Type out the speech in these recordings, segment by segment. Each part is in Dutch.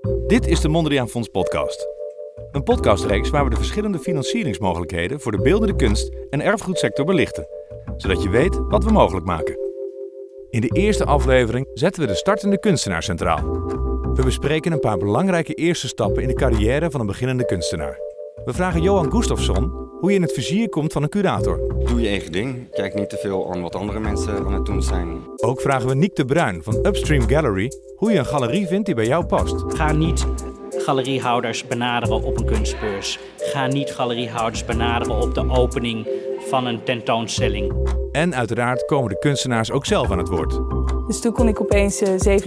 Dit is de Mondriaan Fonds podcast. Een podcastreeks waar we de verschillende financieringsmogelijkheden voor de beeldende kunst en erfgoedsector belichten, zodat je weet wat we mogelijk maken. In de eerste aflevering zetten we de startende kunstenaar centraal. We bespreken een paar belangrijke eerste stappen in de carrière van een beginnende kunstenaar. We vragen Johan Gustafsson hoe je in het vizier komt van een curator. Doe je eigen ding. Kijk niet te veel aan wat andere mensen aan het doen zijn. Ook vragen we Niek de Bruin van Upstream Gallery hoe je een galerie vindt die bij jou past. Ga niet galeriehouders benaderen op een kunstbeurs. Ga niet galeriehouders benaderen op de opening van een tentoonstelling. En uiteraard komen de kunstenaars ook zelf aan het woord. Dus toen kon ik opeens eh,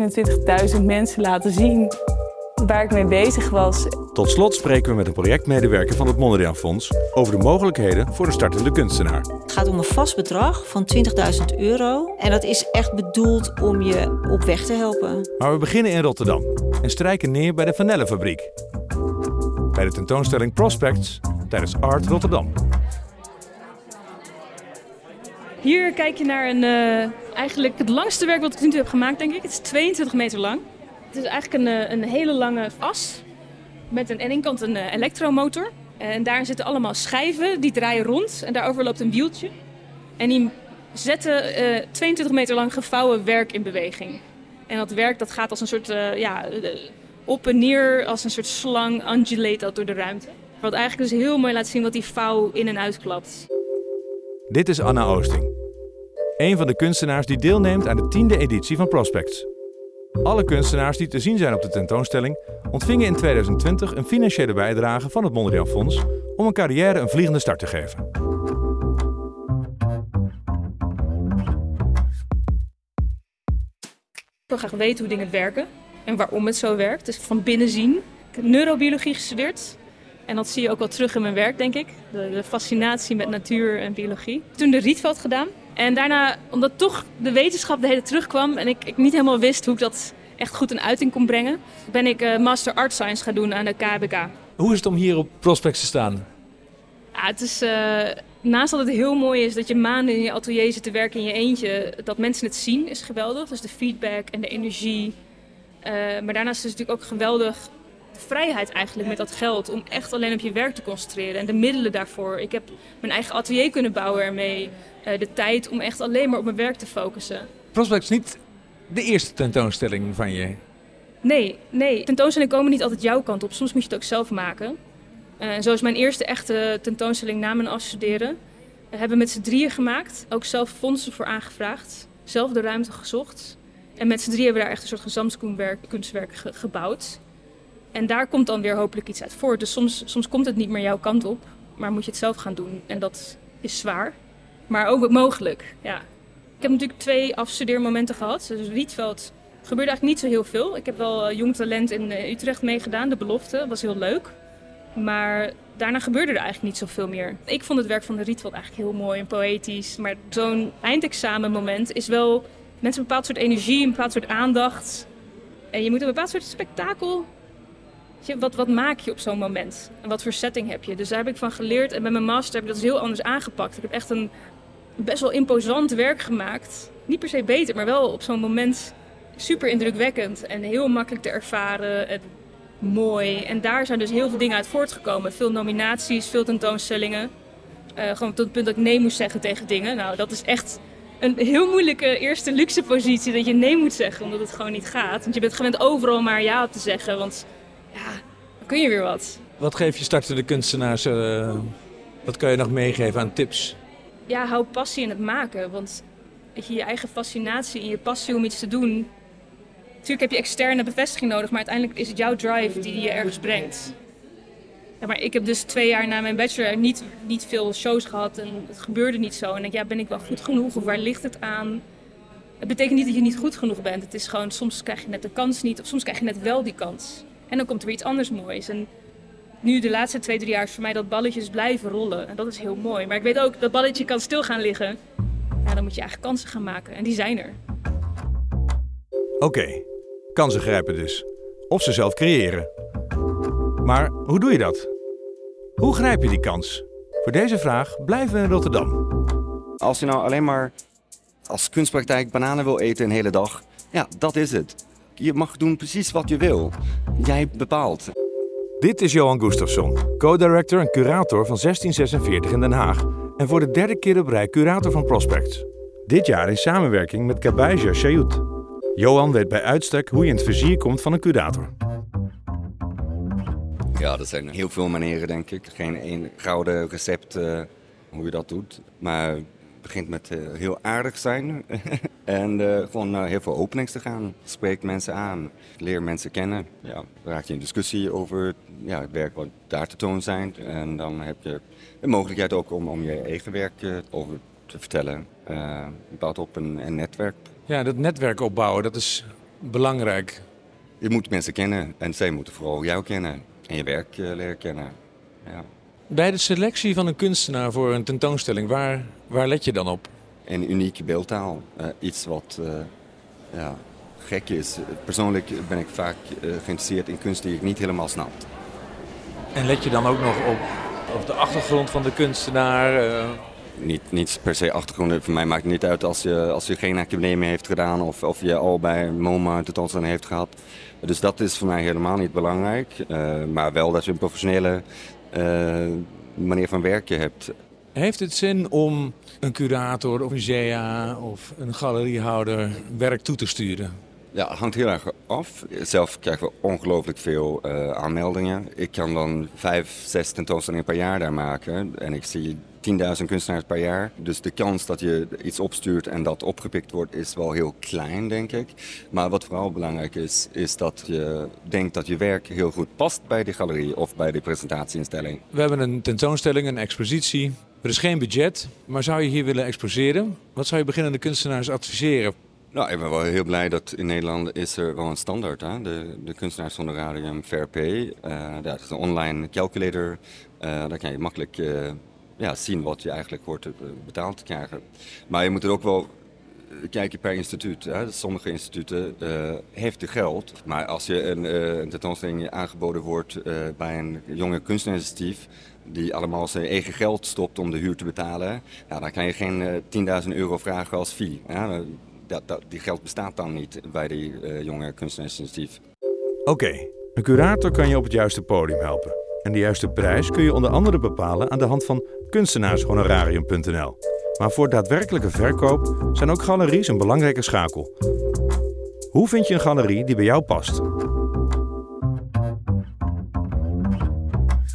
27.000 mensen laten zien waar ik mee bezig was. Tot slot spreken we met een projectmedewerker van het Mondriaan Fonds over de mogelijkheden voor de startende kunstenaar. Het gaat om een vast bedrag van 20.000 euro. En dat is echt bedoeld om je op weg te helpen. Maar we beginnen in Rotterdam en strijken neer bij de Vanellenfabriek. Bij de tentoonstelling Prospects tijdens Art Rotterdam. Hier kijk je naar een, uh, eigenlijk het langste werk wat ik nu toe heb gemaakt, denk ik. Het is 22 meter lang. Het is eigenlijk een, eh, een hele lange as met aan één kant een uh, elektromotor. En daar zitten allemaal schijven, die draaien rond en daarover loopt een wieltje. En die zetten uh, 22 meter lang gevouwen werk in beweging. En dat werk dat gaat als een soort ja, op en neer, als een soort slang, undulate dat door de ruimte. Wat eigenlijk dus heel mooi laat zien wat die vouw in en uitklapt. Dit is Anna Oosting. Een van de kunstenaars die deelneemt aan de tiende editie van Prospects. Alle kunstenaars die te zien zijn op de tentoonstelling ontvingen in 2020 een financiële bijdrage van het Mondriaan Fonds om een carrière een vliegende start te geven. Ik wil graag weten hoe dingen werken en waarom het zo werkt. Dus van binnen zien. Ik heb neurobiologie gestudeerd. En dat zie je ook wel terug in mijn werk, denk ik. De, de fascinatie met natuur en biologie. Toen de Rietveld gedaan. En daarna, omdat toch de wetenschap de hele terugkwam en ik, ik niet helemaal wist hoe ik dat echt goed een uiting kon brengen, ben ik uh, Master Art Science gaan doen aan de KBK. Hoe is het om hier op Prospects te staan? Ja, het is, uh, naast dat het heel mooi is dat je maanden in je atelier zit te werken in je eentje, dat mensen het zien is geweldig. Dus de feedback en de energie. Uh, maar daarnaast is het natuurlijk ook geweldig vrijheid eigenlijk met dat geld om echt alleen op je werk te concentreren en de middelen daarvoor. Ik heb mijn eigen atelier kunnen bouwen ermee. Uh, de tijd om echt alleen maar op mijn werk te focussen. Prospect is niet de eerste tentoonstelling van je. Nee, nee. Tentoonstellingen komen niet altijd jouw kant op. Soms moet je het ook zelf maken. Uh, zo is mijn eerste echte tentoonstelling na mijn afstuderen. We hebben met z'n drieën gemaakt. Ook zelf fondsen voor aangevraagd. Zelf de ruimte gezocht. En met z'n drieën hebben we daar echt een soort gezamskunstwerk ge gebouwd. En daar komt dan weer hopelijk iets uit voort. Dus soms, soms komt het niet meer jouw kant op, maar moet je het zelf gaan doen. En dat is zwaar, maar ook mogelijk. Ja. Ik heb natuurlijk twee afstudeermomenten gehad. Dus Rietveld gebeurde eigenlijk niet zo heel veel. Ik heb wel uh, jong talent in uh, Utrecht meegedaan, de belofte. Was heel leuk. Maar daarna gebeurde er eigenlijk niet zoveel meer. Ik vond het werk van de Rietveld eigenlijk heel mooi en poëtisch. Maar zo'n eindexamenmoment is wel mensen een bepaald soort energie, een bepaald soort aandacht. En je moet een bepaald soort spektakel wat, wat maak je op zo'n moment? En wat voor setting heb je? Dus daar heb ik van geleerd. En bij mijn master heb ik dat dus heel anders aangepakt. Ik heb echt een best wel imposant werk gemaakt. Niet per se beter, maar wel op zo'n moment super indrukwekkend. En heel makkelijk te ervaren. En mooi. En daar zijn dus heel veel dingen uit voortgekomen. Veel nominaties, veel tentoonstellingen. Uh, gewoon tot het punt dat ik nee moest zeggen tegen dingen. Nou, dat is echt een heel moeilijke eerste luxe positie. Dat je nee moet zeggen, omdat het gewoon niet gaat. Want je bent gewend overal maar ja te zeggen. Want ja, dan kun je weer wat. Wat geef je startende kunstenaars? Uh, wat kan je nog meegeven aan tips? Ja, hou passie in het maken. Want je, je eigen fascinatie en je passie om iets te doen. Natuurlijk heb je externe bevestiging nodig, maar uiteindelijk is het jouw drive die je ergens brengt. Ja, maar ik heb dus twee jaar na mijn bachelor niet, niet veel shows gehad en het gebeurde niet zo. En ik denk, ja, ben ik wel goed genoeg of waar ligt het aan? Het betekent niet dat je niet goed genoeg bent. Het is gewoon, soms krijg je net de kans niet of soms krijg je net wel die kans. En dan komt er weer iets anders moois. En nu de laatste twee, drie jaar is voor mij dat balletjes blijven rollen. En dat is heel mooi. Maar ik weet ook, dat balletje kan stil gaan liggen. Ja, dan moet je eigenlijk kansen gaan maken. En die zijn er. Oké, okay. kansen grijpen dus. Of ze zelf creëren. Maar hoe doe je dat? Hoe grijp je die kans? Voor deze vraag blijven we in Rotterdam. Als je nou alleen maar als kunstpraktijk bananen wil eten een hele dag, ja, dat is het. Je mag doen precies wat je wil. Jij bepaalt. Dit is Johan Gustafsson, co-director en curator van 1646 in Den Haag en voor de derde keer op rij curator van Prospects. Dit jaar in samenwerking met Kabaija Shayout. Johan weet bij uitstek hoe je in het vizier komt van een curator. Ja, er zijn heel veel manieren, denk ik. Geen één gouden recept uh, hoe je dat doet. Maar begint met uh, heel aardig zijn en gewoon naar heel veel openings te gaan. Spreek mensen aan, leer mensen kennen. Ja, raak je in discussie over ja, het werk wat daar te toon zijn. En dan heb je de mogelijkheid ook om, om je eigen werk over te vertellen. Uh, bouwt op een, een netwerk. Ja, dat netwerk opbouwen, dat is belangrijk. Je moet mensen kennen en zij moeten vooral jou kennen en je werk leren kennen. Ja. Bij de selectie van een kunstenaar voor een tentoonstelling, waar, waar let je dan op? Een unieke beeldtaal. Uh, iets wat ja, gek is. Persoonlijk ben ik vaak geïnteresseerd in kunst die ik niet helemaal snap. En let je dan ook nog op, op de achtergrond van de kunstenaar? niet, niet per se achtergronden. Voor mij maakt het niet uit als je, als je geen academie heeft gedaan of, of je al bij MoMA een tentoonstelling heeft gehad. Dus dat is voor mij helemaal niet belangrijk. Maar wel dat je een professionele manier van werken hebt. Heeft het zin om een curator of musea of een galeriehouder werk toe te sturen? Ja, het hangt heel erg af. Zelf krijgen we ongelooflijk veel uh, aanmeldingen. Ik kan dan vijf, zes tentoonstellingen per jaar daar maken. En ik zie 10.000 kunstenaars per jaar. Dus de kans dat je iets opstuurt en dat opgepikt wordt is wel heel klein, denk ik. Maar wat vooral belangrijk is, is dat je denkt dat je werk heel goed past bij de galerie of bij de presentatieinstelling. We hebben een tentoonstelling, een expositie. Er is geen budget, maar zou je hier willen exposeren? Wat zou je beginnende kunstenaars adviseren? Nou, ik ben wel heel blij dat in Nederland is er wel een standaard. Hè? De, de kunstenaarshonorarium Fair Pay. Uh, dat is een online calculator. Uh, daar kan je makkelijk uh, ja, zien wat je eigenlijk hoort betaald te krijgen. Maar je moet er ook wel kijken per instituut. Hè. Sommige instituten uh, heeft je geld, maar als je een, een tentoonstelling aangeboden wordt bij een jonge kunstenaarsinitiatief die allemaal zijn eigen geld stopt om de huur te betalen, ja, dan kan je geen 10.000 euro vragen als fee. Dat, dat, die geld bestaat dan niet bij die jonge kunstenaarsinitiatief. Oké, een curator kan je op het juiste podium helpen. En de juiste prijs kun je onder andere bepalen aan de hand van kunstenaarshonorarium.nl. Maar voor daadwerkelijke verkoop zijn ook galeries een belangrijke schakel. Hoe vind je een galerie die bij jou past?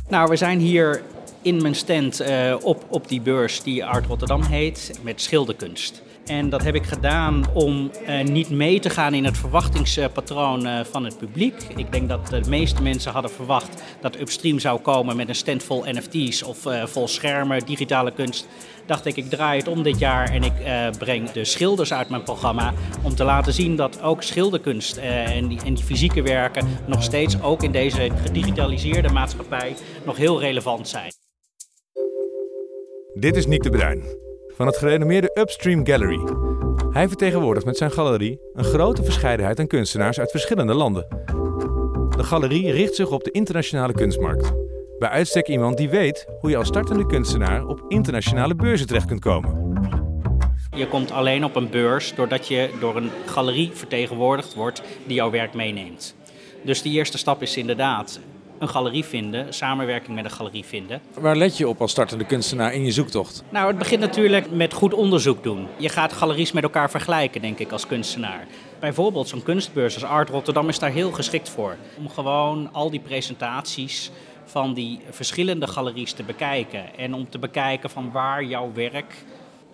Nou, we zijn hier in mijn stand uh, op, op die beurs die Art Rotterdam heet, met schilderkunst. En dat heb ik gedaan om uh, niet mee te gaan in het verwachtingspatroon uh, van het publiek. Ik denk dat de meeste mensen hadden verwacht dat Upstream zou komen met een stand vol NFT's of uh, vol schermen, digitale kunst. Dacht ik, ik draai het om dit jaar en ik breng de schilders uit mijn programma om te laten zien dat ook schilderkunst en die, en, fysieke werken nog steeds ook in deze gedigitaliseerde maatschappij nog heel relevant zijn. Dit is Nick de Bruin van het gerenommeerde Upstream Gallery. Hij vertegenwoordigt met zijn galerie een grote verscheidenheid aan kunstenaars uit verschillende landen. De galerie richt zich op de internationale kunstmarkt. Bij uitstek iemand die weet hoe je als startende kunstenaar op internationale beurzen terecht kunt komen. Je komt alleen op een beurs doordat je door een galerie vertegenwoordigd wordt die jouw werk meeneemt. Dus de eerste stap is inderdaad een galerie vinden, samenwerking met een galerie vinden. Waar let je op als startende kunstenaar in je zoektocht? Nou, het begint natuurlijk met goed onderzoek doen. Je gaat galeries met elkaar vergelijken, denk ik, als kunstenaar. Bijvoorbeeld zo'n kunstbeurs als Art Rotterdam is daar heel geschikt voor. Om gewoon al die presentaties van die verschillende galeries te bekijken. En om te bekijken van waar jouw werk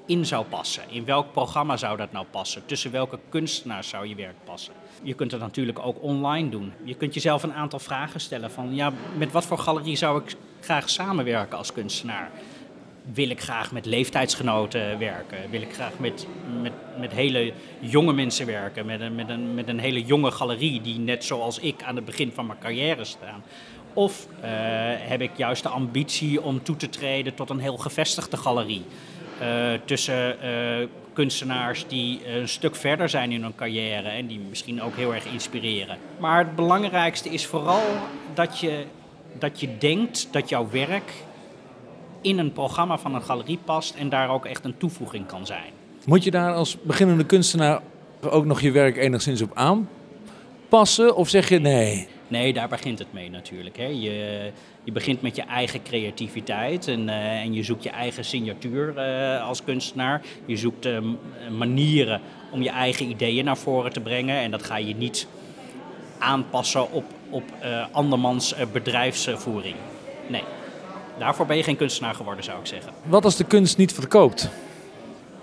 in zou passen. In welk programma zou dat nou passen? Tussen welke kunstenaars zou je werk passen? Je kunt het natuurlijk ook online doen. Je kunt jezelf een aantal vragen stellen van ja, met wat voor galerie zou ik graag samenwerken als kunstenaar? Wil ik graag met leeftijdsgenoten werken? Wil ik graag met, met, met hele jonge mensen werken? Met een, met, een, met een hele jonge galerie die net zoals ik aan het begin van mijn carrière staan? Of uh, heb ik juist de ambitie om toe te treden tot een heel gevestigde galerie? Uh, tussen uh, kunstenaars die een stuk verder zijn in hun carrière en die misschien ook heel erg inspireren. Maar het belangrijkste is vooral dat je, dat je denkt dat jouw werk in een programma van een galerie past en daar ook echt een toevoeging kan zijn. Moet je daar als beginnende kunstenaar ook nog je werk enigszins op passen? Of zeg je nee? Nee, daar begint het mee natuurlijk. Hè. Je, je begint met je eigen creativiteit en, eh, en je zoekt je eigen signatuur eh, als kunstenaar. Je zoekt eh, m- manieren om je eigen ideeën naar voren te brengen. En dat ga je niet aanpassen op, op eh, andermans bedrijfsvoering. Nee, daarvoor ben je geen kunstenaar geworden, zou ik zeggen. Wat als de kunst niet verkoopt?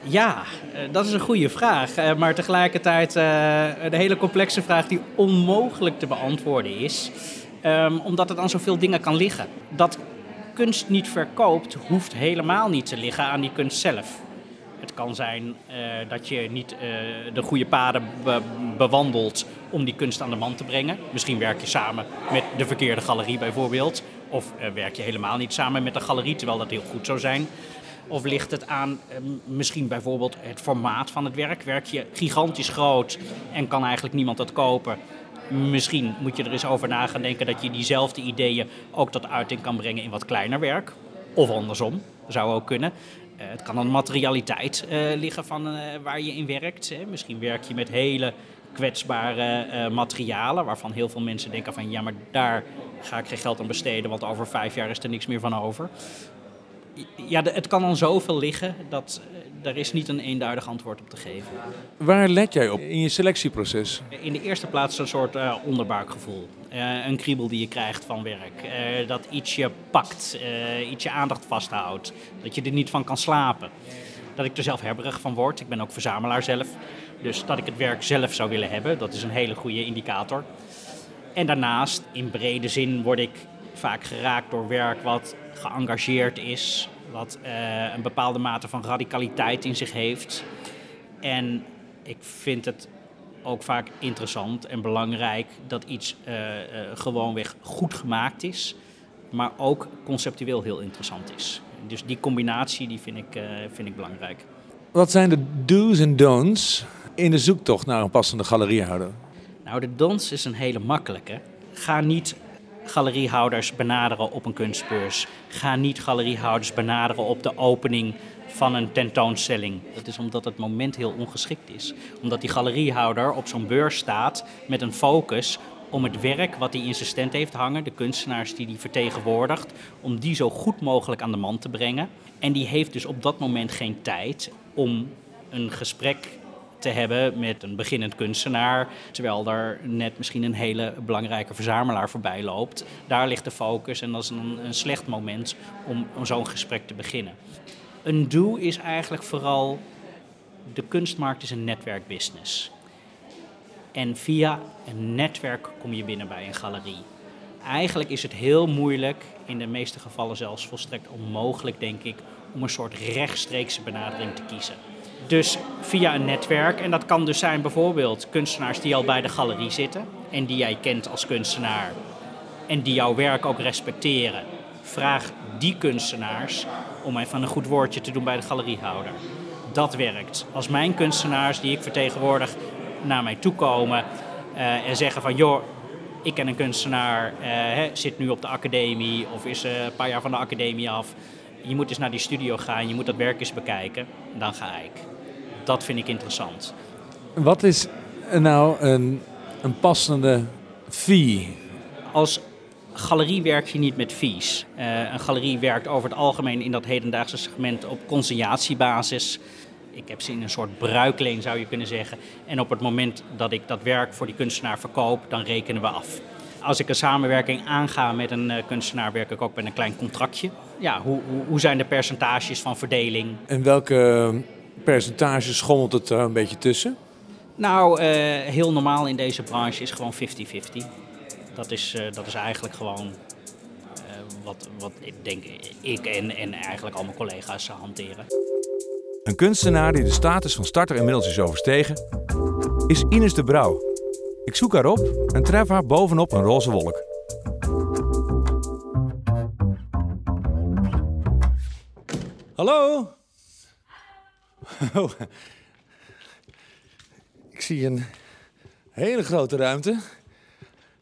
Ja, eh, dat is een goede vraag. Eh, Maar tegelijkertijd eh, een hele complexe vraag die onmogelijk te beantwoorden is. Ehm, omdat er dan zoveel dingen kan liggen. Dat kunst niet verkoopt, hoeft helemaal niet te liggen aan die kunst zelf. Het kan zijn eh, dat je niet eh, de goede paden be- bewandelt om die kunst aan de man te brengen. Misschien werk je samen met de verkeerde galerie bijvoorbeeld. Of eh, werk je helemaal niet samen met de galerie, terwijl dat heel goed zou zijn. Of ligt het aan eh, misschien bijvoorbeeld het formaat van het werk? Werk je gigantisch groot en kan eigenlijk niemand dat kopen? Misschien moet je er eens over na gaan denken dat je diezelfde ideeën ook tot uiting kan brengen in wat kleiner werk. Of andersom, zou ook kunnen. Eh, het kan aan materialiteit eh, liggen van eh, waar je in werkt. Hè. Misschien werk je met hele kwetsbare materialen, waarvan heel veel mensen denken van ja, maar daar ga ik geen geld aan besteden, want over vijf jaar is er niks meer van over. Ja, het kan aan zoveel liggen dat eh, er is niet een eenduidig antwoord op te geven. Waar let jij op in je selectieproces? In de eerste plaats een soort eh, onderbuikgevoel. Eh, een kriebel die je krijgt van werk. Eh, dat iets je pakt, eh, iets je aandacht vasthoudt. Dat je er niet van kan slapen. Dat ik er zelf hebberig van word. Ik ben ook verzamelaar zelf. Dus dat ik het werk zelf zou willen hebben, dat is een hele goede indicator. En daarnaast, in brede zin, word ik vaak geraakt door werk wat geëngageerd is, wat eh, een bepaalde mate van radicaliteit in zich heeft. En ik vind het ook vaak interessant en belangrijk dat iets eh, eh, gewoonweg goed gemaakt is, maar ook conceptueel heel interessant is. Dus die combinatie die vind, ik, vind ik belangrijk. Wat zijn de do's en don'ts in de zoektocht naar een passende galeriehouder? Nou, de dans is een hele makkelijke. Ga niet galeriehouders benaderen op een kunstbeurs. Ga niet galeriehouders benaderen op de opening van een tentoonstelling. Dat is omdat het moment heel ongeschikt is. Omdat die galeriehouder op zo'n beurs staat met een focus om het werk wat hij in zijn stand heeft hangen, de kunstenaars die hij vertegenwoordigt, om die zo goed mogelijk aan de man te brengen. En die heeft dus op dat moment geen tijd om een gesprek te hebben met een beginnend kunstenaar, terwijl er net misschien een hele belangrijke verzamelaar voorbij loopt. Daar ligt de focus en dat is een, een slecht moment om, om zo'n gesprek te beginnen. Een do is eigenlijk vooral, de kunstmarkt is een netwerkbusiness. En via een netwerk kom je binnen bij een galerie. Eigenlijk is het heel moeilijk, in de meeste gevallen zelfs volstrekt onmogelijk, denk ik, om een soort rechtstreekse benadering te kiezen. Dus via een netwerk, en dat kan dus zijn bijvoorbeeld kunstenaars die al bij de galerie zitten en die jij kent als kunstenaar en die jouw werk ook respecteren. Vraag die kunstenaars om even een goed woordje te doen bij de galeriehouder. Dat werkt. Als mijn kunstenaars die ik vertegenwoordig naar mij toe komen eh, en zeggen van joh, ik ken een kunstenaar, eh, zit nu op de academie of is eh, een paar jaar van de academie af. Je moet eens naar die studio gaan, je moet dat werk eens bekijken. Dan ga ik. Dat vind ik interessant. Wat is nou een, een passende fee? Als galerie werk je niet met fees. Eh, een galerie werkt over het algemeen in dat hedendaagse segment op conciliatiebasis. Ik heb ze in een soort bruikleen, zou je kunnen zeggen. En op het moment dat ik dat werk voor die kunstenaar verkoop, dan rekenen we af. Als ik een samenwerking aanga met een eh, kunstenaar, werk ik ook met een klein contractje. Ja, hoe, hoe, hoe zijn de percentages van verdeling? En welke percentage schommelt het er een beetje tussen? Nou, eh, heel normaal in deze branche is gewoon 50-50. Dat is, eh, dat is eigenlijk gewoon eh, wat, wat ik denk ik en, en eigenlijk al mijn collega's hanteren. Een kunstenaar die de status van starter inmiddels is overstegen, is Ines de Brouw. Ik zoek haar op en tref haar bovenop een roze wolk. Hallo? Oh. Ik zie een hele grote ruimte.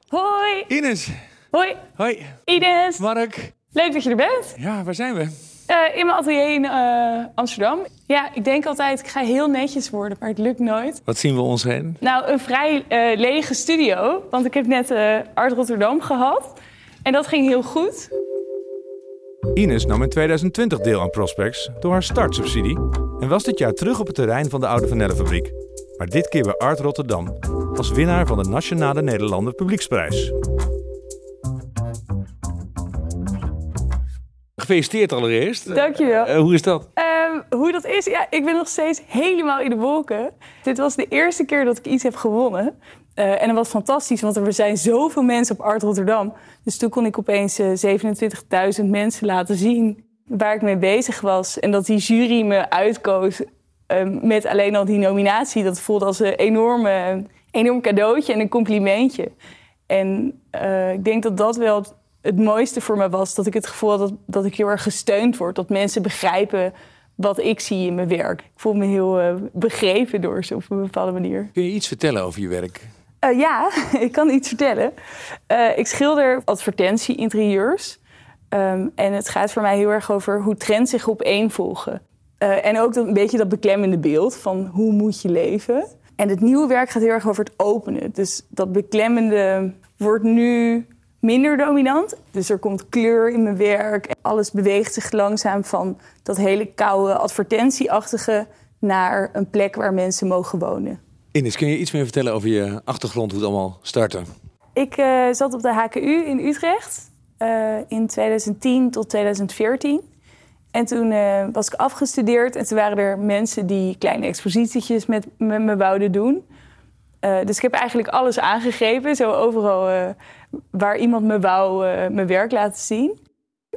Hoi, Ines, hoi, hoi, Ines. Mark. Leuk dat je er bent. Ja, waar zijn we? Uh, in mijn atelier in uh, Amsterdam. Ja, ik denk altijd, ik ga heel netjes worden, maar het lukt nooit. Wat zien we ons heen? Nou, een vrij uh, lege studio. Want ik heb net Art Rotterdam gehad. En dat ging heel goed. Ines nam in 2020 deel aan Prospects door haar startsubsidie en was dit jaar terug op het terrein van de oude Vanellenfabriek. Maar dit keer bij Art Rotterdam als winnaar van de Nationale Nederlander Publieksprijs. Gefeliciteerd allereerst. Dankjewel. Uh, hoe is dat? Uh, hoe dat is? Ja, ik ben nog steeds helemaal in de wolken. Dit was de eerste keer dat ik iets heb gewonnen. Uh, en dat was fantastisch, want er zijn zoveel mensen op Art Rotterdam. Dus toen kon ik opeens 27.000 mensen laten zien waar ik mee bezig was. En dat die jury me uitkoos met alleen al die nominatie. Dat voelde als een enorme, enorm cadeautje en een complimentje. En ik denk dat dat wel het mooiste voor me was dat ik het gevoel had dat, dat ik heel erg gesteund word. Dat mensen begrijpen wat ik zie in mijn werk. Ik voel me heel uh, begrepen door ze op een bepaalde manier. Kun je iets vertellen over je werk? Uh, ja, ik kan iets vertellen. Uh, ik schilder advertentie-interieurs. Um, en het gaat voor mij heel erg over hoe trends zich opeenvolgen. en ook dat, een beetje dat beklemmende beeld van hoe moet je leven. En het nieuwe werk gaat heel erg over het openen. Dus dat beklemmende wordt nu minder dominant. Dus er komt kleur in mijn werk. Alles beweegt zich langzaam van dat hele koude advertentieachtige naar een plek waar mensen mogen wonen. Ines, kun je iets meer vertellen over je achtergrond, hoe het allemaal startte? Ik uh, zat op de HKU in Utrecht uh, in 2010 tot 2014. En toen uh, was ik afgestudeerd en toen waren er mensen die kleine expositietjes met, me wouden doen. dus ik heb eigenlijk alles aangegrepen, zo overal waar iemand me wou mijn werk laten zien.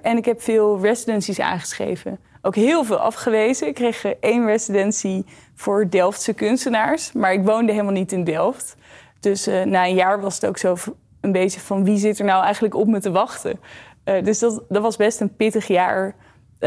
En ik heb veel residencies aangeschreven. Ook heel veel afgewezen. Ik kreeg één residentie voor Delftse kunstenaars. Maar ik woonde helemaal niet in Delft. Dus na een jaar was het ook zo een beetje van wie zit er nou eigenlijk op me te wachten. Uh, dus dat, dat was best een pittig jaar.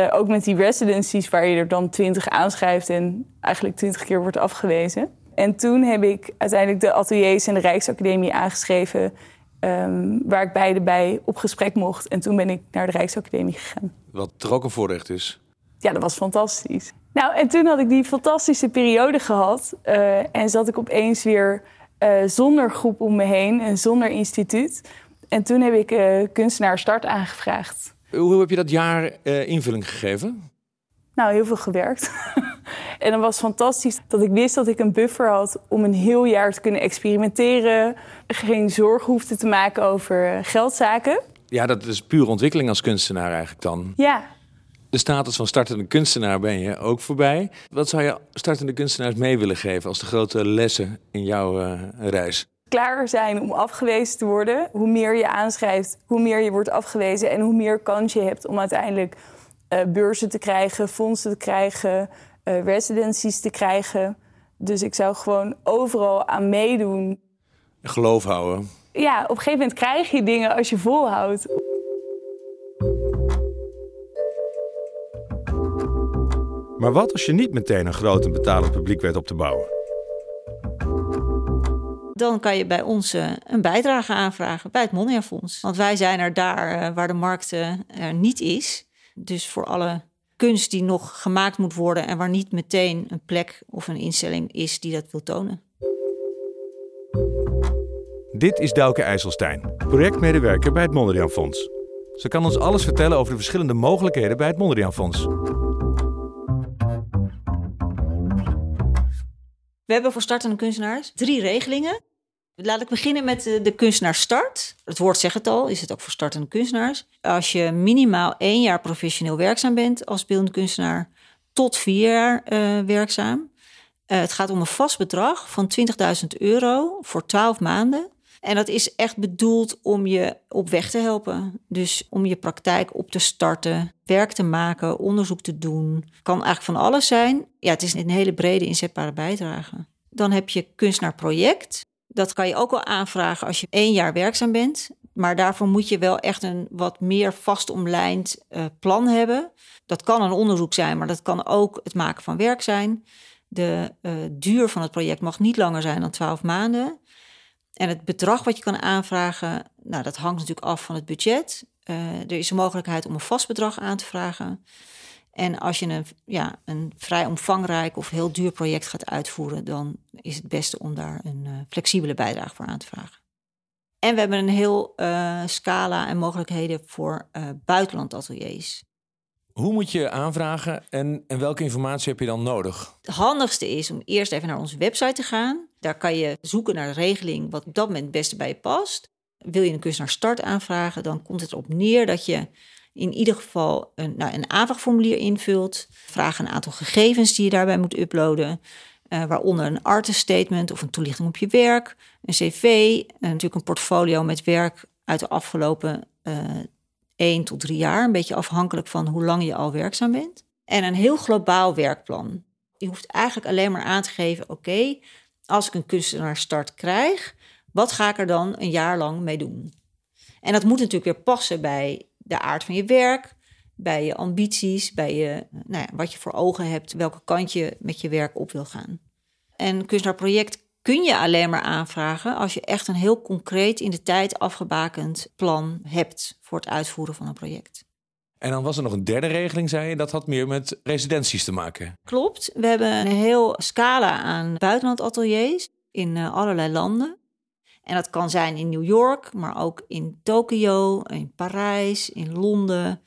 ook met die residencies waar je er dan twintig aanschrijft en eigenlijk twintig keer wordt afgewezen. En toen heb ik uiteindelijk de ateliers en de Rijksacademie aangeschreven Um, waar ik beide bij op gesprek mocht. En toen ben ik naar de Rijksacademie gegaan. Wat ook een voorrecht is. Ja, dat was fantastisch. Nou, en toen had ik die fantastische periode gehad. Uh, en zat ik opeens weer uh, zonder groep om me heen en zonder instituut. En toen heb ik uh, kunstenaar start aangevraagd. Hoe heb je dat jaar invulling gegeven? Nou, heel veel gewerkt. en dat was fantastisch dat ik wist dat ik een buffer had om een heel jaar te kunnen experimenteren. Geen zorgen hoefde te maken over geldzaken. Ja, dat is puur ontwikkeling als kunstenaar eigenlijk dan. Ja. De status van startende kunstenaar ben je ook voorbij. Wat zou je startende kunstenaars mee willen geven als de grote lessen in jouw uh, reis? Klaar zijn om afgewezen te worden. Hoe meer je aanschrijft, hoe meer je wordt afgewezen en hoe meer kans je hebt om uiteindelijk uh, beurzen te krijgen, fondsen te krijgen, uh, residencies te krijgen. Dus ik zou gewoon overal aan meedoen. Geloof houden. Ja, op een gegeven moment krijg je dingen als je volhoudt. Maar wat als je niet meteen een groot en betalend publiek weet op te bouwen? Dan kan je bij ons uh, een bijdrage aanvragen bij het Mondriaan Fonds. Want wij zijn er daar uh, waar de markt uh, er niet is. Dus voor alle kunst die nog gemaakt moet worden en waar niet meteen een plek of een instelling is die dat wil tonen. Dit is Douke IJsselstein, projectmedewerker bij het Mondriaan Fonds. Ze kan ons alles vertellen over de verschillende mogelijkheden bij het Mondriaan Fonds. We hebben voor startende kunstenaars drie regelingen. Laat ik beginnen met de, kunstenaar start. Het woord zegt het al, is het ook voor startende kunstenaars. Als je minimaal één jaar professioneel werkzaam bent als beeldend kunstenaar, tot vier jaar uh, werkzaam. Uh, het gaat om een vast bedrag van 20.000 euro voor 12 maanden. En dat is echt bedoeld om je op weg te helpen. Dus om je praktijk op te starten, werk te maken, onderzoek te doen. Kan eigenlijk van alles zijn. Ja, het is een hele brede inzetbare bijdrage. Dan heb je kunstenaarproject. Dat kan je ook wel aanvragen als je één jaar werkzaam bent. Maar daarvoor moet je wel echt een wat meer vast omlijnd uh, plan hebben. Dat kan een onderzoek zijn, maar dat kan ook het maken van werk zijn. De uh, duur van het project mag niet langer zijn dan 12 maanden. En het bedrag wat je kan aanvragen, nou, dat hangt natuurlijk af van het budget. Uh, er is een mogelijkheid om een vast bedrag aan te vragen. En als je een, ja, een vrij omvangrijk of heel duur project gaat uitvoeren, dan is het beste om daar een uh, flexibele bijdrage voor aan te vragen. En we hebben een heel uh, scala en mogelijkheden voor uh, buitenlandateliers. Hoe moet je aanvragen en, en welke informatie heb je dan nodig? Het handigste is om eerst even naar onze website te gaan. Daar kan je zoeken naar de regeling wat op dat moment het beste bij je past. Wil je een cursus naar start aanvragen, dan komt het erop neer dat je in ieder geval een, nou, een aanvraagformulier invult. Vraag een aantal gegevens die je daarbij moet uploaden. Uh, waaronder een artist statement of een toelichting op je werk, een cv, en natuurlijk een portfolio met werk uit de afgelopen uh, 1 tot 3 jaar, een beetje afhankelijk van hoe lang je al werkzaam bent. En een heel globaal werkplan. Je hoeft eigenlijk alleen maar aan te geven: oké, als ik een kunstenaar start krijg, wat ga ik er dan een jaar lang mee doen? En dat moet natuurlijk weer passen bij de aard van je werk, bij je ambities, bij je, nou ja, wat je voor ogen hebt, welke kant je met je werk op wil gaan. En kunstenaarproject kun je alleen maar aanvragen als je echt een heel concreet in de tijd afgebakend plan hebt voor het uitvoeren van een project. En dan was er nog een derde regeling, zei je, dat had meer met residenties te maken. Klopt, we hebben een heel scala aan buitenlandateliers in eh, allerlei landen. En dat kan zijn in New York, maar ook in Tokio, in Parijs, in Londen.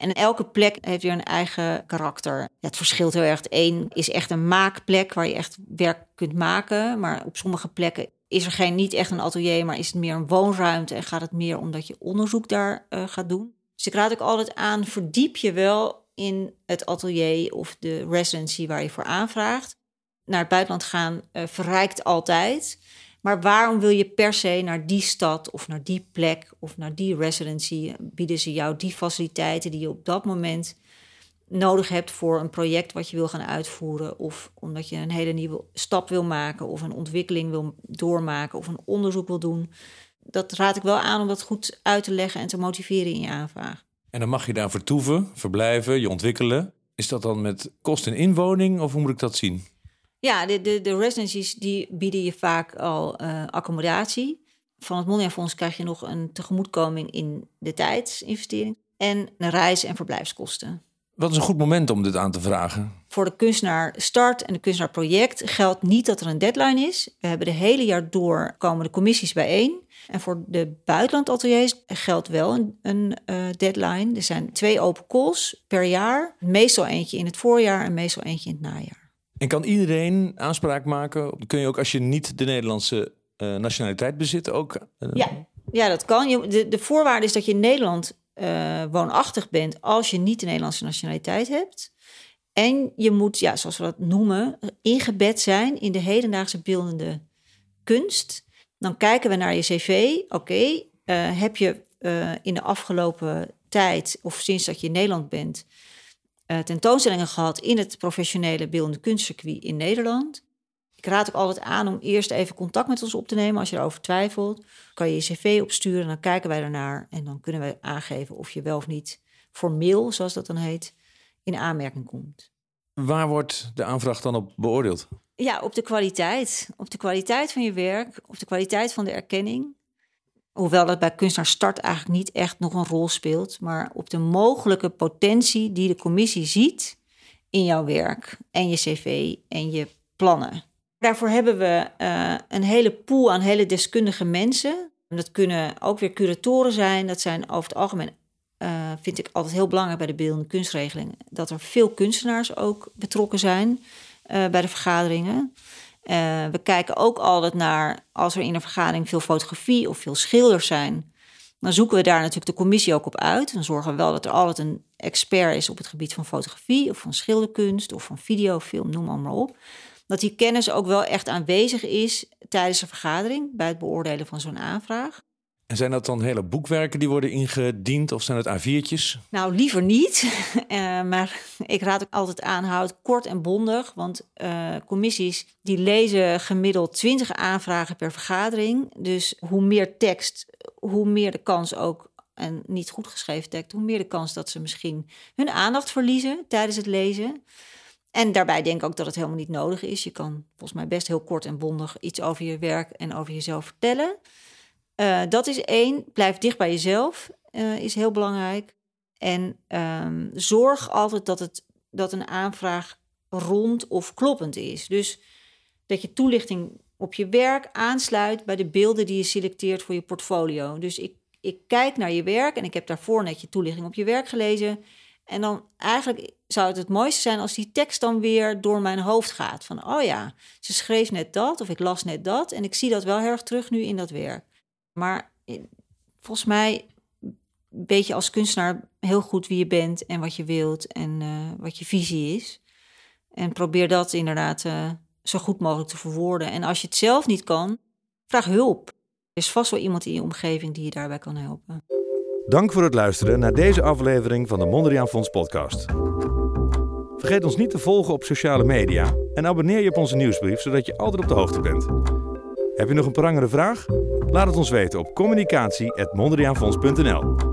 En elke plek heeft weer een eigen karakter. Het verschilt heel erg. Eén is echt een maakplek waar je echt werk kunt maken. Maar op sommige plekken is er geen, niet echt een atelier, maar is het meer een woonruimte. En gaat het meer omdat je onderzoek daar uh, gaat doen. Dus ik raad ook altijd aan, verdiep je wel in het atelier of de residency waar je voor aanvraagt. Naar het buitenland gaan uh, verrijkt altijd. Maar waarom wil je per se naar die stad of naar die plek of naar die residency? Bieden ze jou die faciliteiten die je op dat moment nodig hebt voor een project wat je wil gaan uitvoeren? Of omdat je een hele nieuwe stap wil maken of een ontwikkeling wil doormaken of een onderzoek wil doen? Dat raad ik wel aan om dat goed uit te leggen en te motiveren in je aanvraag. En dan mag je daar vertoeven, verblijven, je ontwikkelen. Is dat dan met kost en inwoning of hoe moet ik dat zien? Ja, de, de, de residencies die bieden je vaak al uh, accommodatie. Van het Mondriaan Fonds krijg je nog een tegemoetkoming in de tijdsinvestering. En een reis- en verblijfskosten. Wat is een goed moment om dit aan te vragen? Voor de kunstenaar start en de kunstenaar project geldt niet dat er een deadline is. We hebben de hele jaar door komen de commissies bijeen. En voor de buitenlandateliers geldt wel een, een uh, deadline. Er zijn twee open calls per jaar. Meestal eentje in het voorjaar en meestal eentje in het najaar. En kan iedereen aanspraak maken? Kun je ook als je niet de Nederlandse uh, nationaliteit bezit ook? Uh... Ja. ja, dat kan. De, de voorwaarde is dat je in Nederland uh, woonachtig bent als je niet de Nederlandse nationaliteit hebt. En je moet, ja, zoals we dat noemen, ingebed zijn in de hedendaagse beeldende kunst. Dan kijken we naar je cv. Oké, heb je in de afgelopen tijd of sinds dat je in Nederland bent uh, tentoonstellingen gehad in het professionele beeldende kunstcircuit in Nederland. Ik raad ook altijd aan om eerst even contact met ons op te nemen als je erover twijfelt. Kan je je cv opsturen, dan kijken wij ernaar en dan kunnen wij aangeven of je wel of niet formeel, zoals dat dan heet, in aanmerking komt. Waar wordt de aanvraag dan op beoordeeld? Ja, op de kwaliteit. Op de kwaliteit van je werk, op de kwaliteit van de erkenning. Hoewel dat bij kunstenaar start eigenlijk niet echt nog een rol speelt, maar op de mogelijke potentie die de commissie ziet in jouw werk en je cv en je plannen. Daarvoor hebben we uh, een hele pool aan hele deskundige mensen. Dat kunnen ook weer curatoren zijn. Dat zijn over het algemeen, uh, vind ik altijd heel belangrijk bij de beeldende kunstregeling, dat er veel kunstenaars ook betrokken zijn uh, bij de vergaderingen. Uh, we kijken ook altijd naar, als er in een vergadering veel fotografie of veel schilders zijn, dan zoeken we daar natuurlijk de commissie ook op uit. Dan zorgen we wel dat er altijd een expert is op het gebied van fotografie of van schilderkunst of van videofilm, noem maar op. Dat die kennis ook wel echt aanwezig is tijdens de vergadering bij het beoordelen van zo'n aanvraag. En zijn dat dan hele boekwerken die worden ingediend of zijn het A4'tjes? Nou, liever niet. Uh, maar ik raad ook altijd aan, houd kort en bondig. Want uh, commissies die lezen gemiddeld 20 aanvragen per vergadering. Dus hoe meer tekst, hoe meer de kans ook, en niet goed geschreven tekst, hoe meer de kans dat ze misschien hun aandacht verliezen tijdens het lezen. En daarbij denk ik ook dat het helemaal niet nodig is. Je kan volgens mij best heel kort en bondig iets over je werk en over jezelf vertellen. Uh, dat is één. Blijf dicht bij jezelf, uh, is heel belangrijk. En um, zorg altijd dat het dat een aanvraag rond of kloppend is. Dus dat je toelichting op je werk aansluit bij de beelden die je selecteert voor je portfolio. Dus ik, ik kijk naar je werk en ik heb daarvoor net je toelichting op je werk gelezen. En dan eigenlijk zou het het mooiste zijn als die tekst dan weer door mijn hoofd gaat. Van, oh ja, ze schreef net dat of ik las net dat. En ik zie dat wel heel erg terug nu in dat werk. Maar eh, volgens mij weet je als kunstenaar heel goed wie je bent en wat je wilt en uh, wat je visie is. En probeer dat inderdaad uh, zo goed mogelijk te verwoorden. En als je het zelf niet kan, vraag hulp. Er is vast wel iemand in je omgeving die je daarbij kan helpen. Dank voor het luisteren naar deze aflevering van de Mondriaan Fonds podcast. Vergeet ons niet te volgen op sociale media en abonneer je op onze nieuwsbrief zodat je altijd op de hoogte bent. Heb je nog een prangere vraag? Laat het ons weten op communicatie.mondriaanfonds.nl